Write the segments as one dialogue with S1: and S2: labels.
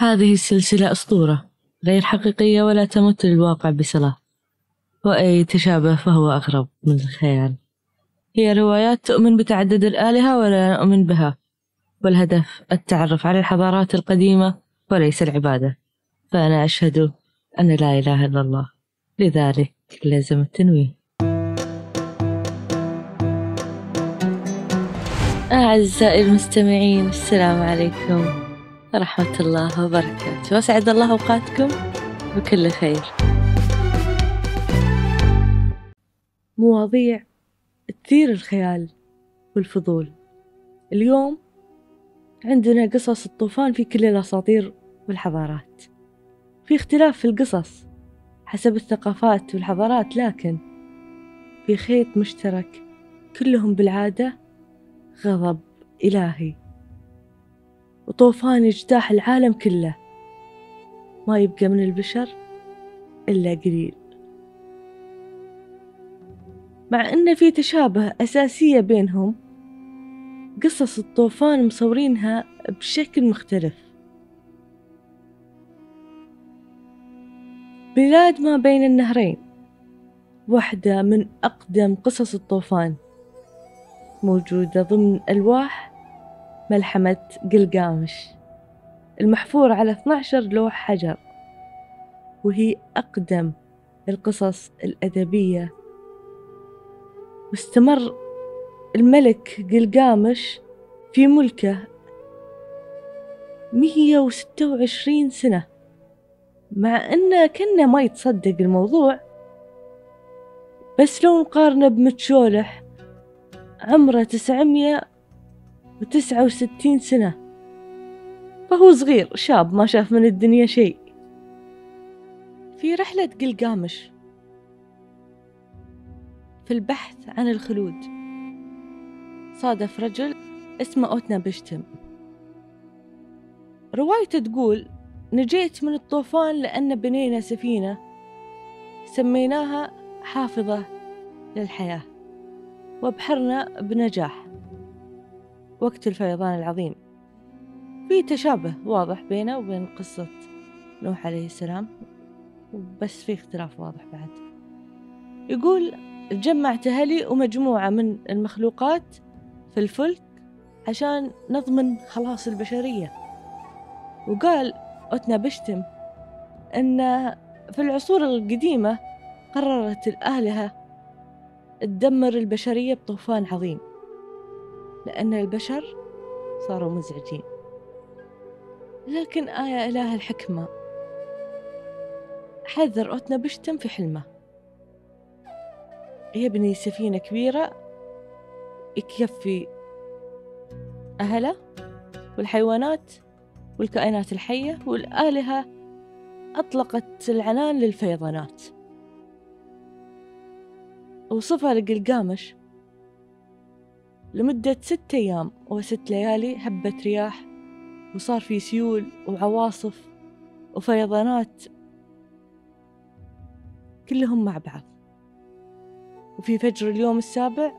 S1: هذه السلسلة أسطورة غير حقيقية ولا تمت للواقع بصلة وأي تشابه فهو أغرب من الخيال. هي روايات تؤمن بتعدد الآلهة ولا نؤمن بها؟ والهدف التعرف على الحضارات القديمة وليس العبادة. فأنا أشهد أن لا إله إلا الله. لذلك لازم التنويه أعزائي المستمعين السلام عليكم. ورحمة الله وبركاته. وأسعد الله أوقاتكم بكل خير. مواضيع تثير الخيال والفضول. اليوم عندنا قصص الطوفان في كل الأساطير والحضارات. في اختلاف في القصص حسب الثقافات والحضارات لكن في خيط مشترك كلهم بالعادة غضب إلهي. وطوفان يجتاح العالم كله. ما يبقى من البشر إلا قليل. مع أن في تشابه أساسية بينهم قصص الطوفان مصورينها بشكل مختلف. بلاد ما بين النهرين واحدة من أقدم قصص الطوفان موجودة ضمن ألواح ملحمة قلقامش المحفورة على 12 لوح حجر وهي أقدم القصص الأدبية. واستمر الملك قلقامش في ملكه مية وستة وعشرين سنة. مع أنه كنا ما يتصدق الموضوع بس لو نقارنه بمتشولح عمره تسعمية وتسعة وستين سنة. فهو صغير شاب ما شاف من الدنيا شيء. في رحلة قلقامش في البحث عن الخلود. صادف رجل اسمه أوتنا بشتم. روايته تقول نجيت من الطوفان لأن بنينا سفينة سميناها حافظة للحياة وبحرنا بنجاح. وقت الفيضان العظيم. في تشابه واضح بينه وبين قصة نوح عليه السلام بس في اختلاف واضح بعد. يقول جمعت أهلي ومجموعة من المخلوقات في الفلك عشان نضمن خلاص البشرية. وقال أوتنا بشتم. أن في العصور القديمة قررت الآلهة تدمر البشرية بطوفان عظيم. لأن البشر صاروا مزعجين. لكن آية إله الحكمة. حذر أوتنا بشتم في حلمه. يبني سفينة كبيرة يكفي أهله والحيوانات والكائنات الحية والآلهة. أطلقت العنان للفيضانات. وصفها لقلقامش لمدة ست أيام وست ليالي هبت رياح وصار في سيول وعواصف وفيضانات كلهم مع بعض. وفي فجر اليوم السابع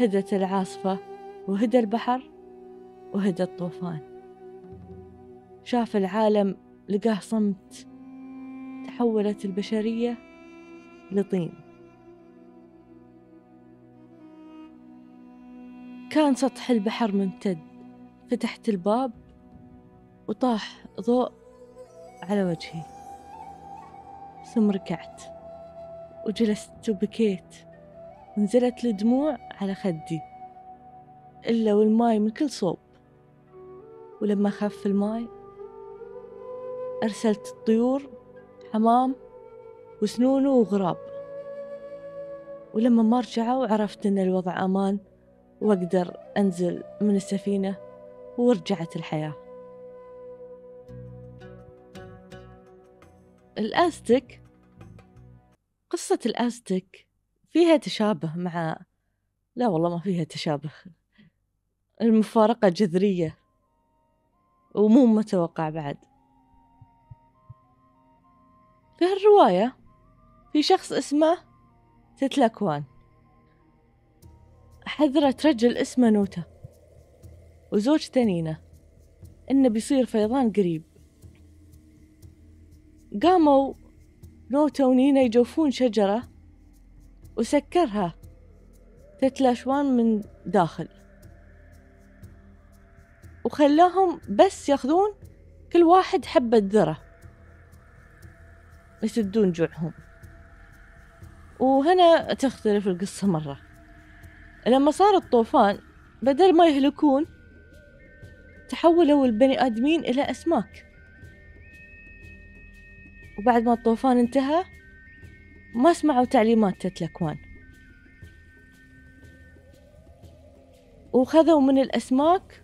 S1: هدت العاصفة وهدى البحر وهدى الطوفان. شاف العالم لقاه صمت تحولت البشرية لطين. كان سطح البحر ممتد. فتحت الباب وطاح ضوء على وجهي. ثم ركعت وجلست وبكيت. ونزلت الدموع على خدي. إلا والماي من كل صوب. ولما خف الماي أرسلت الطيور حمام وسنونو وغراب. ولما ما رجعوا عرفت إن الوضع أمان. وأقدر أنزل من السفينة ورجعت الحياة. الأستك قصة الأستك فيها تشابه مع لا والله ما فيها تشابه المفارقة جذرية ومو متوقع بعد. في هالرواية في شخص اسمه تتلكوان حذرت رجل اسمه نوتة وزوجته نينة إنه بيصير فيضان قريب. قاموا نوتا ونينا يجوفون شجرة وسكرها تتلاشوان من داخل. وخلاهم بس ياخذون كل واحد حبة ذرة يسدون جوعهم. وهنا تختلف القصة مرة. لما صار الطوفان بدل ما يهلكون تحولوا البني آدمين إلى أسماك. وبعد ما الطوفان انتهى ما سمعوا تعليمات تتلكوان وخذوا من الأسماك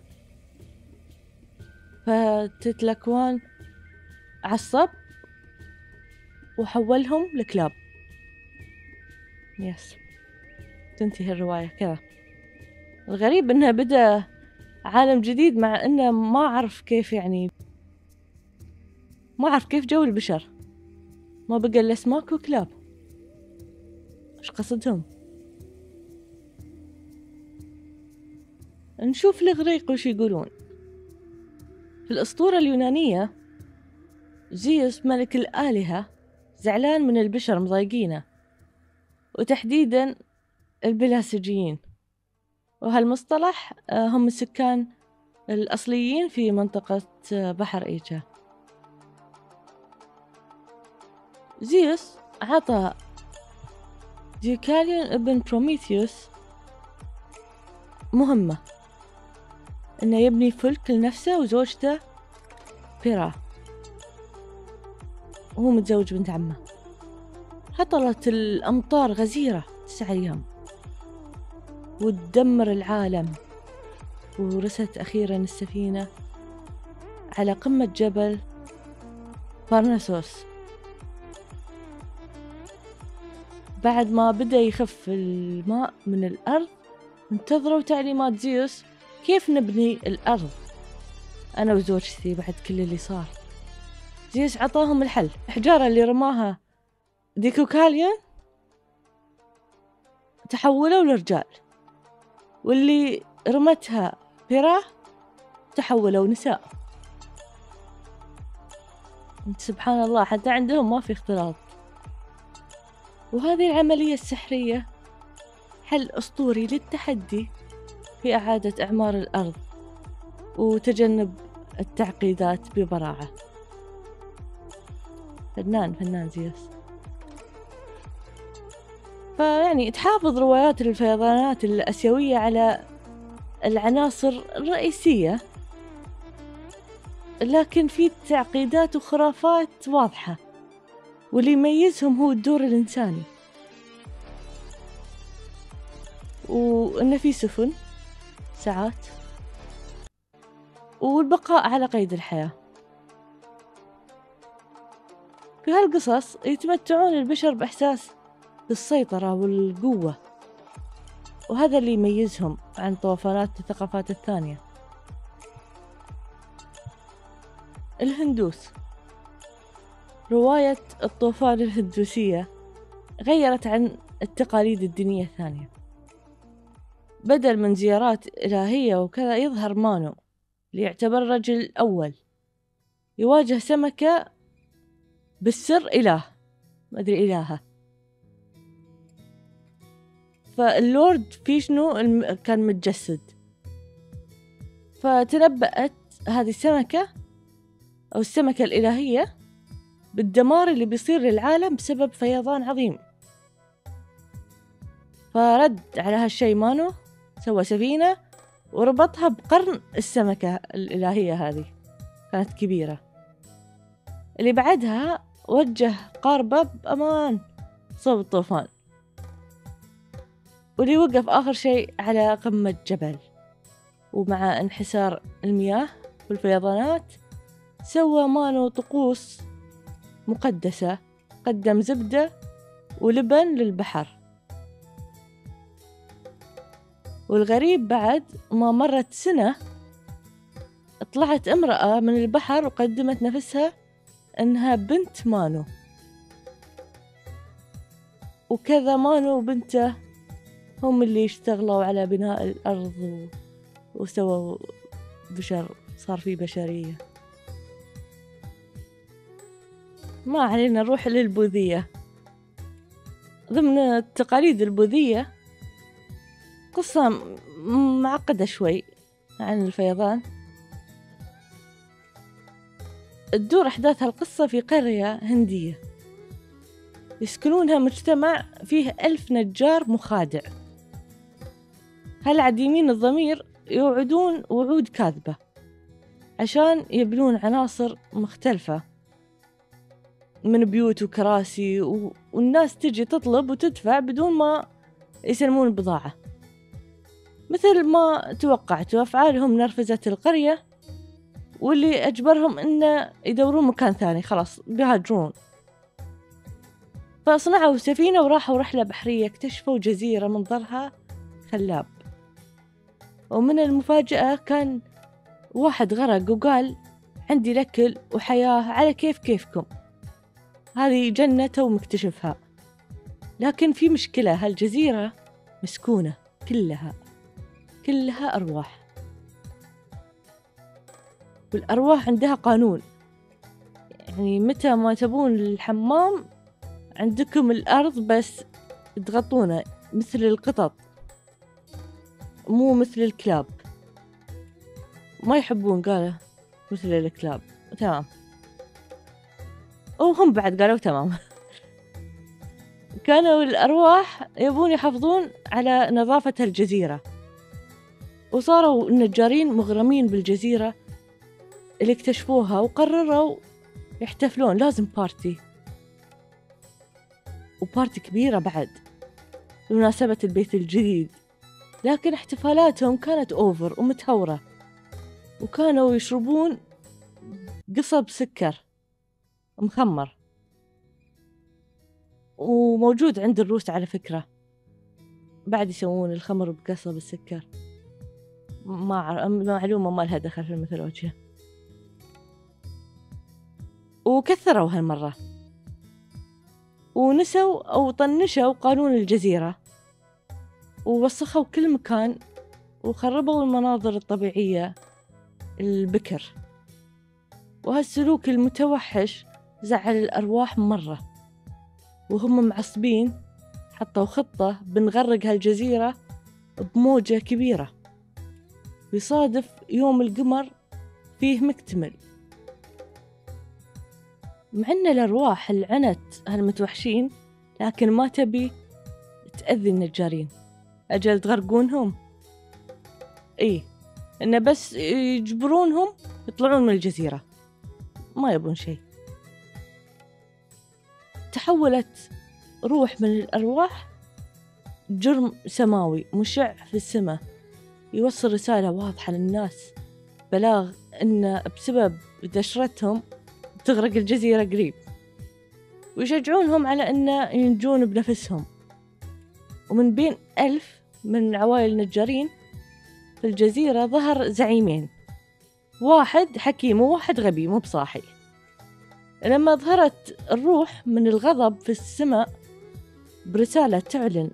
S1: فتتلكوان عصب وحولهم لكلاب. يس. تنتهي الرواية كذا. الغريب انه بدأ عالم جديد مع إنه ما أعرف كيف يعني ما أعرف كيف جو البشر. ما بقى إلا اسماك وكلاب. إيش قصدهم؟ نشوف الإغريق وش يقولون. في الأسطورة اليونانية زيوس ملك الآلهة زعلان من البشر مضايقينه. وتحديدا البلاسجيين وهالمصطلح آه، هم السكان الأصليين في منطقة آه، بحر إيجا. زيوس عطى ديوكاليون ابن بروميثيوس مهمة إنه يبني فلك لنفسه وزوجته بيرا. وهو متزوج بنت عمه. هطلت الأمطار غزيرة تسعة أيام. وتدمر العالم. ورست أخيرا السفينة على قمة جبل بارناسوس بعد ما بدأ يخف الماء من الأرض انتظروا تعليمات زيوس. كيف نبني الأرض؟ أنا وزوجتي بعد كل اللي صار. زيوس عطاهم الحل. الحجارة اللي رماها. ديكوكاليون؟ تحولوا لرجال. واللي رمتها بيراه تحولوا نساء. سبحان الله حتى عندهم ما في اختلاط. وهذه العملية السحرية حل أسطوري للتحدي في إعادة إعمار الأرض وتجنب التعقيدات ببراعة. فنان فنان زيوس فيعني تحافظ روايات الفيضانات الآسيوية على العناصر الرئيسية. لكن في تعقيدات وخرافات واضحة واللي يميزهم هو الدور الإنساني. وإنه في سفن ساعات والبقاء على قيد الحياة. في هالقصص يتمتعون البشر بإحساس بالسيطرة والقوة. وهذا اللي يميزهم عن طوفانات الثقافات الثانية. الهندوس. رواية الطوفان الهندوسية غيرت عن التقاليد الدينية الثانية. بدل من زيارات إلهية وكذا يظهر مانو ليعتبر رجل الأول. يواجه سمكة بالسر إله. ما أدري إلهة. فاللورد فيشنو كان متجسد. فتنبأت هذه السمكة أو السمكة الإلهية بالدمار اللي بيصير للعالم بسبب فيضان عظيم. فرد على هالشي مانو سوى سفينة وربطها بقرن السمكة الإلهية هذه. كانت كبيرة. اللي بعدها وجه قاربة بأمان صوب الطوفان. واللي وقف آخر شيء على قمة جبل. ومع انحسار المياه والفيضانات سوى مانو طقوس مقدسة قدم زبدة ولبن للبحر. والغريب بعد ما مرت سنة طلعت امرأة من البحر وقدمت نفسها إنها بنت مانو. وكذا مانو وبنته هم اللي اشتغلوا على بناء الأرض و... وسووا بشر صار في بشرية. ما علينا نروح للبوذية. ضمن التقاليد البوذية قصة معقدة شوي عن الفيضان. تدور أحداث القصة في قرية هندية. يسكنونها مجتمع فيه ألف نجار مخادع. هالعديمين الضمير يوعدون وعود كاذبة عشان يبنون عناصر مختلفة من بيوت وكراسي و... والناس تجي تطلب وتدفع بدون ما يسلمون البضاعة. مثل ما توقعت أفعالهم نرفزت القرية واللي أجبرهم إنه يدورون مكان ثاني خلاص بيهاجرون. فصنعوا سفينة وراحوا رحلة بحرية اكتشفوا جزيرة منظرها خلاب. ومن المفاجأة كان واحد غرق وقال عندي الأكل وحياة على كيف كيفكم. هذه جنة تو مكتشفها. لكن في مشكلة هالجزيرة مسكونة كلها كلها أرواح. والأرواح عندها قانون. يعني متى ما تبون الحمام عندكم الأرض بس تغطونه مثل القطط. مو مثل الكلاب. ما يحبون قاله مثل الكلاب. تمام. وهم بعد قالوا تمام. كانوا الأرواح يبون يحافظون على نظافة الجزيرة. وصاروا النجارين مغرمين بالجزيرة اللي اكتشفوها وقرروا يحتفلون. لازم party و party كبيرة بعد. بمناسبة البيت الجديد. لكن احتفالاتهم كانت أوفر ومتهورة. وكانوا يشربون قصب سكر مخمر. وموجود عند الروس على فكرة. بعد يسوون الخمر بقصب السكر. ما معلومة ما لها دخل في الميثولوجيا وكثروا هالمرة. ونسوا أو طنشوا قانون الجزيرة. ووسخوا كل مكان وخربوا المناظر الطبيعية البكر. وهالسلوك المتوحش زعل الأرواح مرة. وهم معصبين حطوا خطة بنغرق هالجزيرة بموجة كبيرة. ويصادف يوم القمر فيه مكتمل. مع أن الأرواح العنت هالمتوحشين لكن ما تبي تأذي النجارين. أجل تغرقونهم. إيه إنه بس يجبرونهم يطلعون من الجزيرة. ما يبون شيء. تحولت روح من الأرواح جرم سماوي مشع في السماء. يوصل رسالة واضحة للناس. بلاغ إن بسبب دشرتهم تغرق الجزيرة قريب. ويشجعونهم على أن ينجون بنفسهم. ومن بين ألف من عوائل النجارين في الجزيرة ظهر زعيمين. واحد حكيم وواحد غبي مو بصاحي. لما ظهرت الروح من الغضب في السماء برسالة تعلن.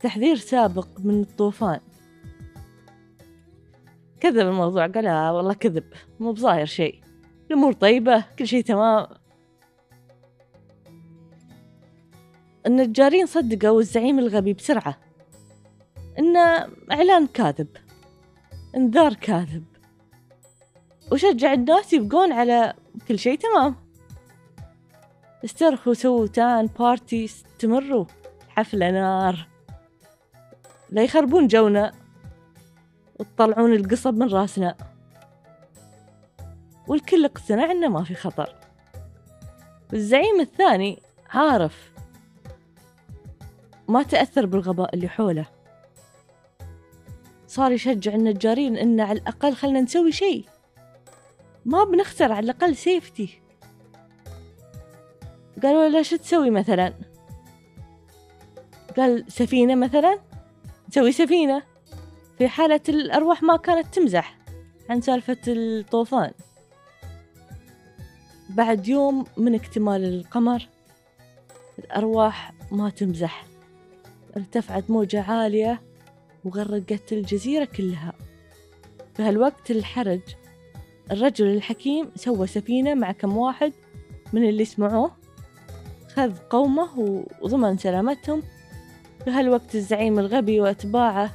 S1: تحذير سابق من الطوفان. كذب الموضوع قال آه والله كذب مو بظاهر شيء. الأمور طيبة كل شيء تمام. النجارين صدقوا الزعيم الغبي بسرعة. إنه إعلان كاذب. انذار كاذب. وشجع الناس يبقون على كل شيء تمام. استرخوا سووا تان بارتي استمروا. حفلة نار. لا يخربون جونا. وتطلعون القصب من راسنا. والكل اقتنع إنه ما في خطر. والزعيم الثاني عارف. ما تأثر بالغباء اللي حوله. صار يشجع النجارين إن على الأقل خلنا نسوي شيء. ما بنخسر على الأقل سيفتي قالوا له شو تسوي مثلا؟ قال سفينة مثلا؟ نسوي سفينة. في حالة الأرواح ما كانت تمزح عن سالفة الطوفان. بعد يوم من اكتمال القمر الأرواح ما تمزح. ارتفعت موجة عالية وغرقت الجزيرة كلها. في هالوقت الحرج الرجل الحكيم سوى سفينة مع كم واحد من اللي سمعوه خذ قومه وضمن سلامتهم. في هالوقت الزعيم الغبي وأتباعه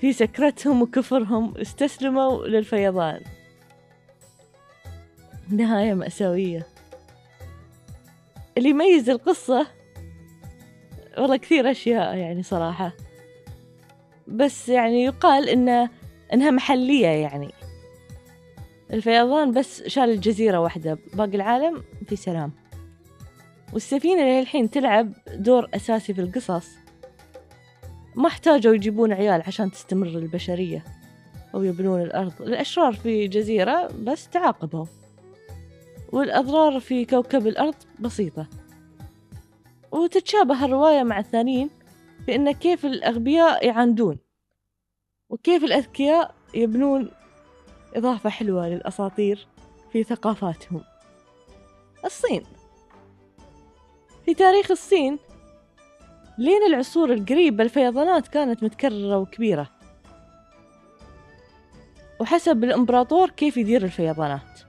S1: في سكرتهم وكفرهم استسلموا للفيضان. نهاية مأساوية. اللي يميز القصة والله كثير أشياء يعني صراحة. بس يعني يقال إنه إنها محلية يعني. الفيضان بس شال الجزيرة واحدة باقي العالم في سلام. والسفينة اللي الحين تلعب دور أساسي في القصص. ما احتاجوا يجيبون عيال عشان تستمر البشرية أو يبنون الأرض. الأشرار في جزيرة بس تعاقبوا. والأضرار في كوكب الأرض بسيطة. وتتشابه الرواية مع الثانيين في إن كيف الأغبياء يعاندون وكيف الأذكياء يبنون إضافة حلوة للأساطير في ثقافاتهم. الصين. في تاريخ الصين لين العصور القريبة الفيضانات كانت متكررة وكبيرة. وحسب الإمبراطور كيف يدير الفيضانات.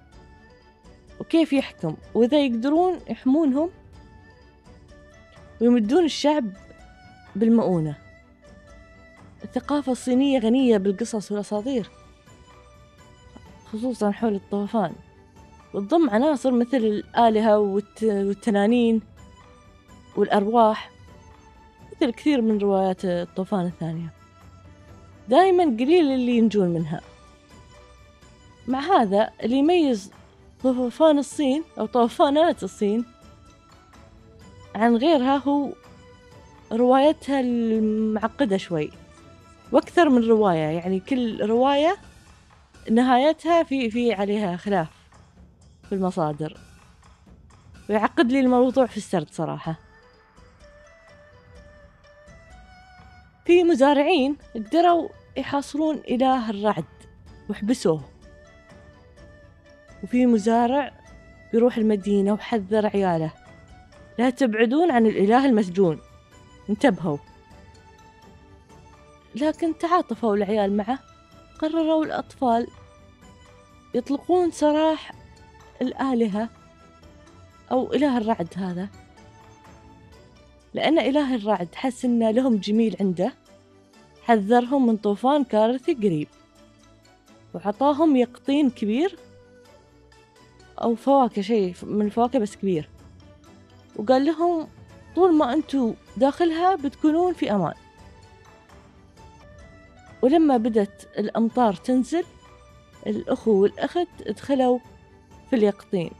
S1: وكيف يحكم. وإذا يقدرون يحمونهم ويمدون الشعب بالمؤونة. الثقافة الصينية غنية بالقصص والأساطير خصوصا حول الطوفان. وتضم عناصر مثل الآلهة والتنانين والأرواح مثل كثير من روايات الطوفان الثانية. دائما قليل اللي ينجون منها. مع هذا اللي يميز طوفان الصين أو طوفانات الصين عن غيرها هو روايتها المعقدة شوي. وأكثر من رواية يعني كل رواية نهايتها في في عليها خلاف في المصادر. ويعقد لي الموضوع في السرد صراحة. في مزارعين قدروا يحاصرون إله الرعد وحبسوه. وفي مزارع بيروح المدينة وحذر عياله. لا تبعدون عن الإله المسجون. انتبهوا. لكن تعاطفوا العيال معه. قرروا الأطفال يطلقون سراح الآلهة أو إله الرعد هذا. لأن إله الرعد حس إن لهم جميل عنده. حذرهم من طوفان كارثي قريب. وعطاهم يقطين كبير أو فواكه شيء من الفواكه بس كبير. وقال لهم طول ما أنتوا داخلها بتكونون في أمان. ولما بدت الأمطار تنزل الأخو والأخت دخلوا في اليقطين.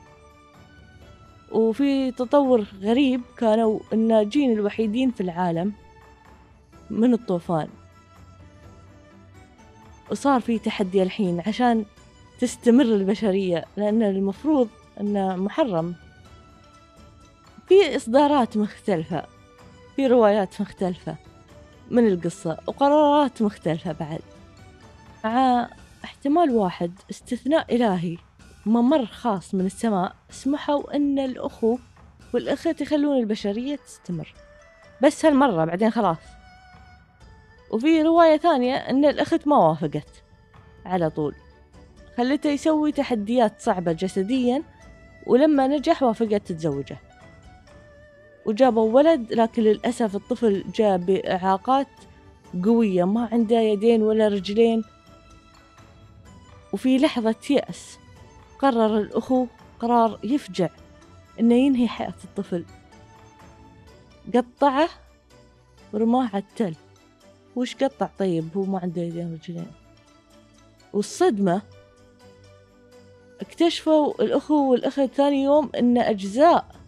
S1: وفي تطور غريب كانوا الناجين الوحيدين في العالم من الطوفان. وصار في تحدي الحين عشان تستمر البشرية لأن المفروض أنه محرم. في إصدارات مختلفة في روايات مختلفة من القصة وقرارات مختلفة بعد. مع احتمال واحد استثناء إلهي ممر خاص من السماء سمحوا أن الأخو والأخت يخلون البشرية تستمر. بس هالمرة بعدين خلاص. وفي رواية ثانية أن الأخت ما وافقت. على طول. خلته يسوي تحديات صعبة جسديا ولما نجح وافقت تتزوجه. وجابوا ولد لكن للأسف الطفل جاء بإعاقات قوية ما عنده يدين ولا رجلين. وفي لحظة يأس. قرر الأخو قرار يفجع إنه ينهي حياة الطفل. قطعه ورماه على التل. وش قطع؟ طيب هو ما عنده يدين ورجلين. والصدمة اكتشفوا الأخو والأخت ثاني يوم إن أجزاء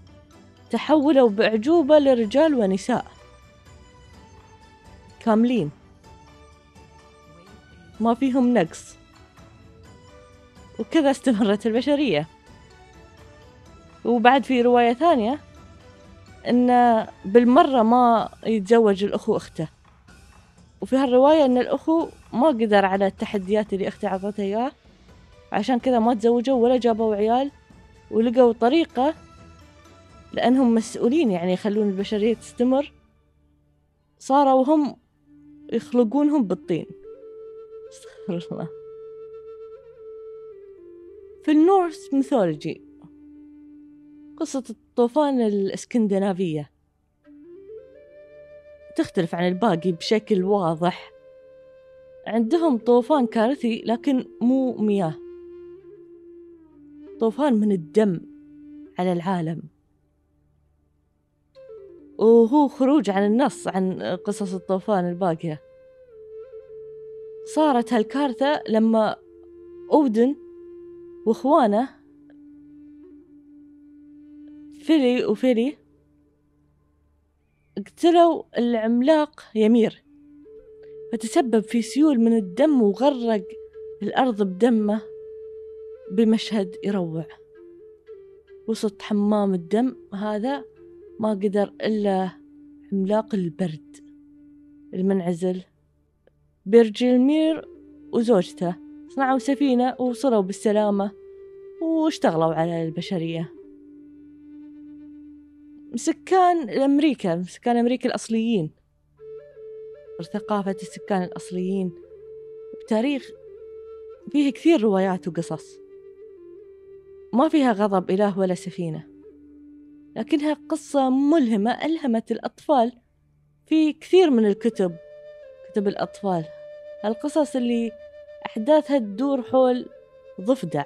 S1: تحولوا بأعجوبة لرجال ونساء. كاملين. ما فيهم نقص. وكذا استمرت البشرية. وبعد في رواية ثانية إن بالمرة ما يتزوج الأخو أخته. وفي هالرواية إن الأخو ما قدر على التحديات اللي أخته عطته إياه عشان كذا ما تزوجوا ولا جابوا عيال ولقوا طريقة لأنهم مسؤولين يعني يخلون البشرية تستمر. صاروا هم يخلقونهم بالطين. استغفر الله. في ال Norse mythology قصة الطوفان الإسكندنافية. تختلف عن الباقي بشكل واضح. عندهم طوفان كارثي لكن مو مياه. طوفان من الدم على العالم. وهو خروج عن النص عن قصص الطوفان الباقية. صارت هالكارثة لما أودن وإخوانه فيلي وفيلي اقتلوا العملاق يمير. فتسبب في سيول من الدم وغرق الأرض بدمه بمشهد يروع. وسط حمام الدم هذا ما قدر إلا عملاق البرد المنعزل. بيرجلمير وزوجته صنعوا سفينة ووصلوا بالسلامة واشتغلوا على البشرية. سكان أمريكا سكان أمريكا الأصليين. ثقافة السكان الأصليين. بتاريخ فيه كثير روايات وقصص. ما فيها غضب إله ولا سفينة. لكنها قصة ملهمة ألهمت الأطفال في كثير من الكتب كتب الأطفال. القصص اللي أحداثها تدور حول ضفدع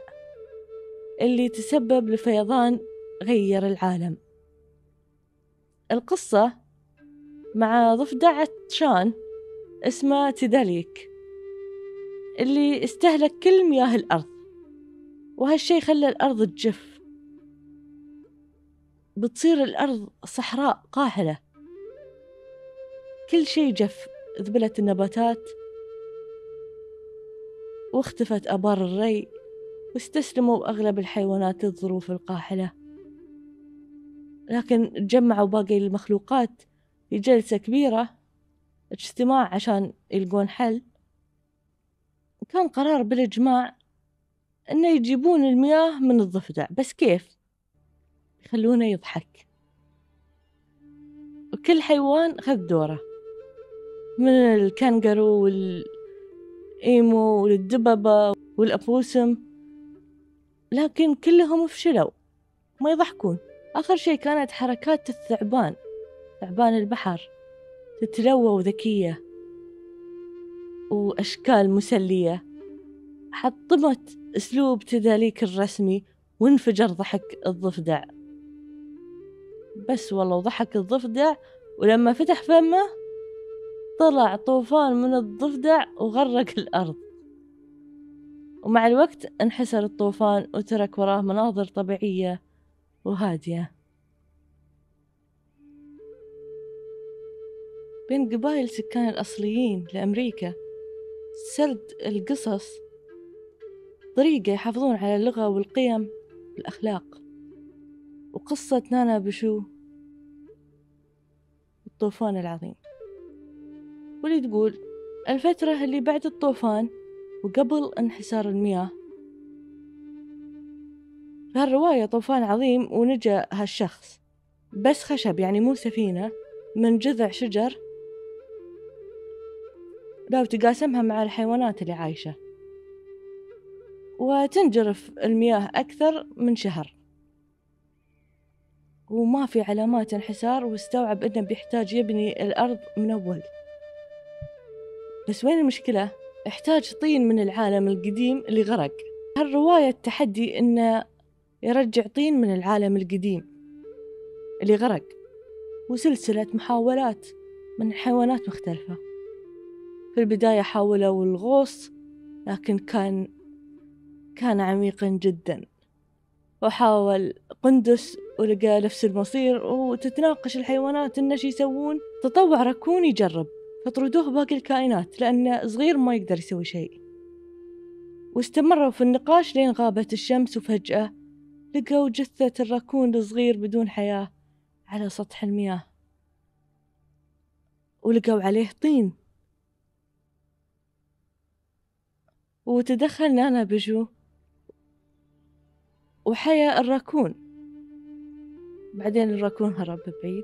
S1: اللي تسبب لفيضان غير العالم. القصة مع ضفدع عطشان اسمه تداليك اللي استهلك كل مياه الأرض وهالشي خلى الأرض تجف. بتصير الأرض صحراء قاحلة كل شي جف ذبلت النباتات واختفت أبار الري واستسلموا أغلب الحيوانات للظروف القاحلة لكن تجمعوا باقي المخلوقات في جلسة كبيرة اجتماع عشان يلقون حل. كان قرار بالإجماع إنه يجيبون المياه من الضفدع. بس كيف؟ يخلونه يضحك. وكل حيوان خذ دوره. من الكنغرو والإيمو والدببة والأبوسم. لكن كلهم فشلوا ما يضحكون. آخر شي كانت حركات الثعبان ثعبان البحر. تتلوى وذكية وأشكال مسلية. حطمت أسلوب تذاليك الرسمي وانفجر ضحك الضفدع. بس والله وضحك الضفدع ولما فتح فمه طلع طوفان من الضفدع وغرق الأرض. ومع الوقت انحسر الطوفان وترك وراه مناظر طبيعية وهادية. بين قبائل السكان الأصليين لأمريكا سرد القصص طريقة يحافظون على اللغة والقيم والأخلاق. وقصة نانا بشو؟ الطوفان العظيم. واللي تقول الفترة اللي بعد الطوفان وقبل انحسار المياه. هالرواية طوفان عظيم ونجا هالشخص. بس خشب يعني مو سفينة من جذع شجر. لا وتقاسمها مع الحيوانات اللي عايشة. وتنجرف المياه أكثر من شهر. وما في علامات انحسار واستوعب إنه بيحتاج يبني الأرض من أول. بس وين المشكلة؟ احتاج طين من العالم القديم اللي غرق هالرواية التحدي إنه يرجع طين من العالم القديم اللي غرق وسلسلة محاولات من حيوانات مختلفة. في البداية حاولوا الغوص لكن كان كان عميقا جدا. وحاول قندس ولقى نفس المصير وتتناقش الحيوانات إنه شي يسوون. تطوع ركون يجرب. فطردوه باقي الكائنات لأنه صغير ما يقدر يسوي شيء. واستمروا في النقاش لين غابت الشمس وفجأة لقوا جثة الراكون الصغير بدون حياة على سطح المياه. ولقوا عليه طين. وتدخل نانا بجو. وحيا الراكون بعدين الراكون هرب بعيد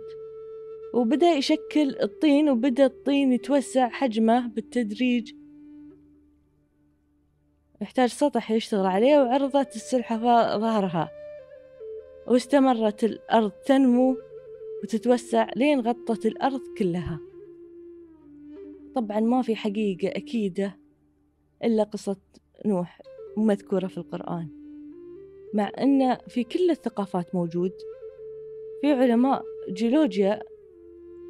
S1: وبدأ يشكل الطين وبدأ الطين يتوسع حجمه بالتدريج. يحتاج سطح يشتغل عليه وعرضت السلحفاة ظهرها. واستمرت الأرض تنمو وتتوسع لين غطت الأرض كلها. طبعا ما في حقيقة أكيدة إلا قصة نوح مذكورة في القرآن مع أن في كل الثقافات موجود. في علماء جيولوجيا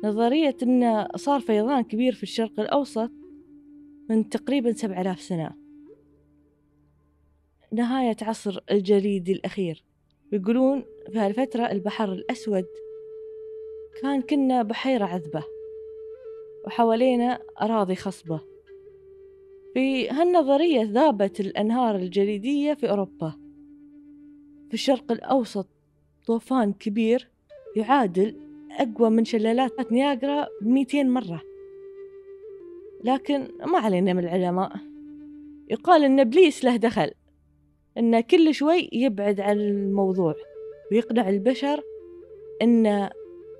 S1: نظرية أن صار فيضان كبير في الشرق الأوسط من تقريبا سبع آلاف سنة. نهاية عصر الجليد الأخير. يقولون في هالفترة البحر الأسود كان كنا بحيرة عذبة وحوالينا أراضي خصبة. في هالنظرية ذابت الأنهار الجليدية في أوروبا. في الشرق الأوسط طوفان كبير يعادل أقوى من شلالات نياجرا بميتين مرة. لكن ما علينا من العلماء. يقال إن إبليس له دخل إنه كل شوي يبعد عن الموضوع ويقنع البشر إن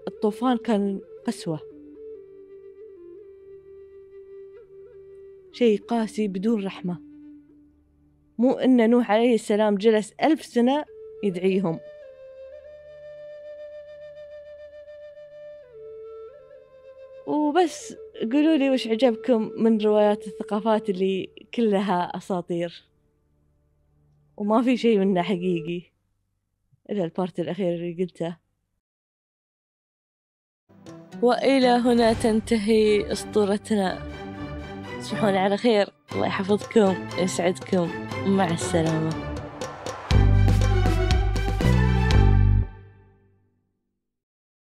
S1: الطوفان كان قسوة. شيء قاسي بدون رحمة. مو إن نوح عليه السلام جلس ألف سنة يدعيهم. وبس قولوا لي وش عجبكم من روايات الثقافات اللي كلها أساطير. وما في شيء منه حقيقي إلا البارت الأخير اللي قلته. وإلى هنا تنتهي أسطورتنا. تصبحون على خير. الله يحفظكم يسعدكم. مع السلامة.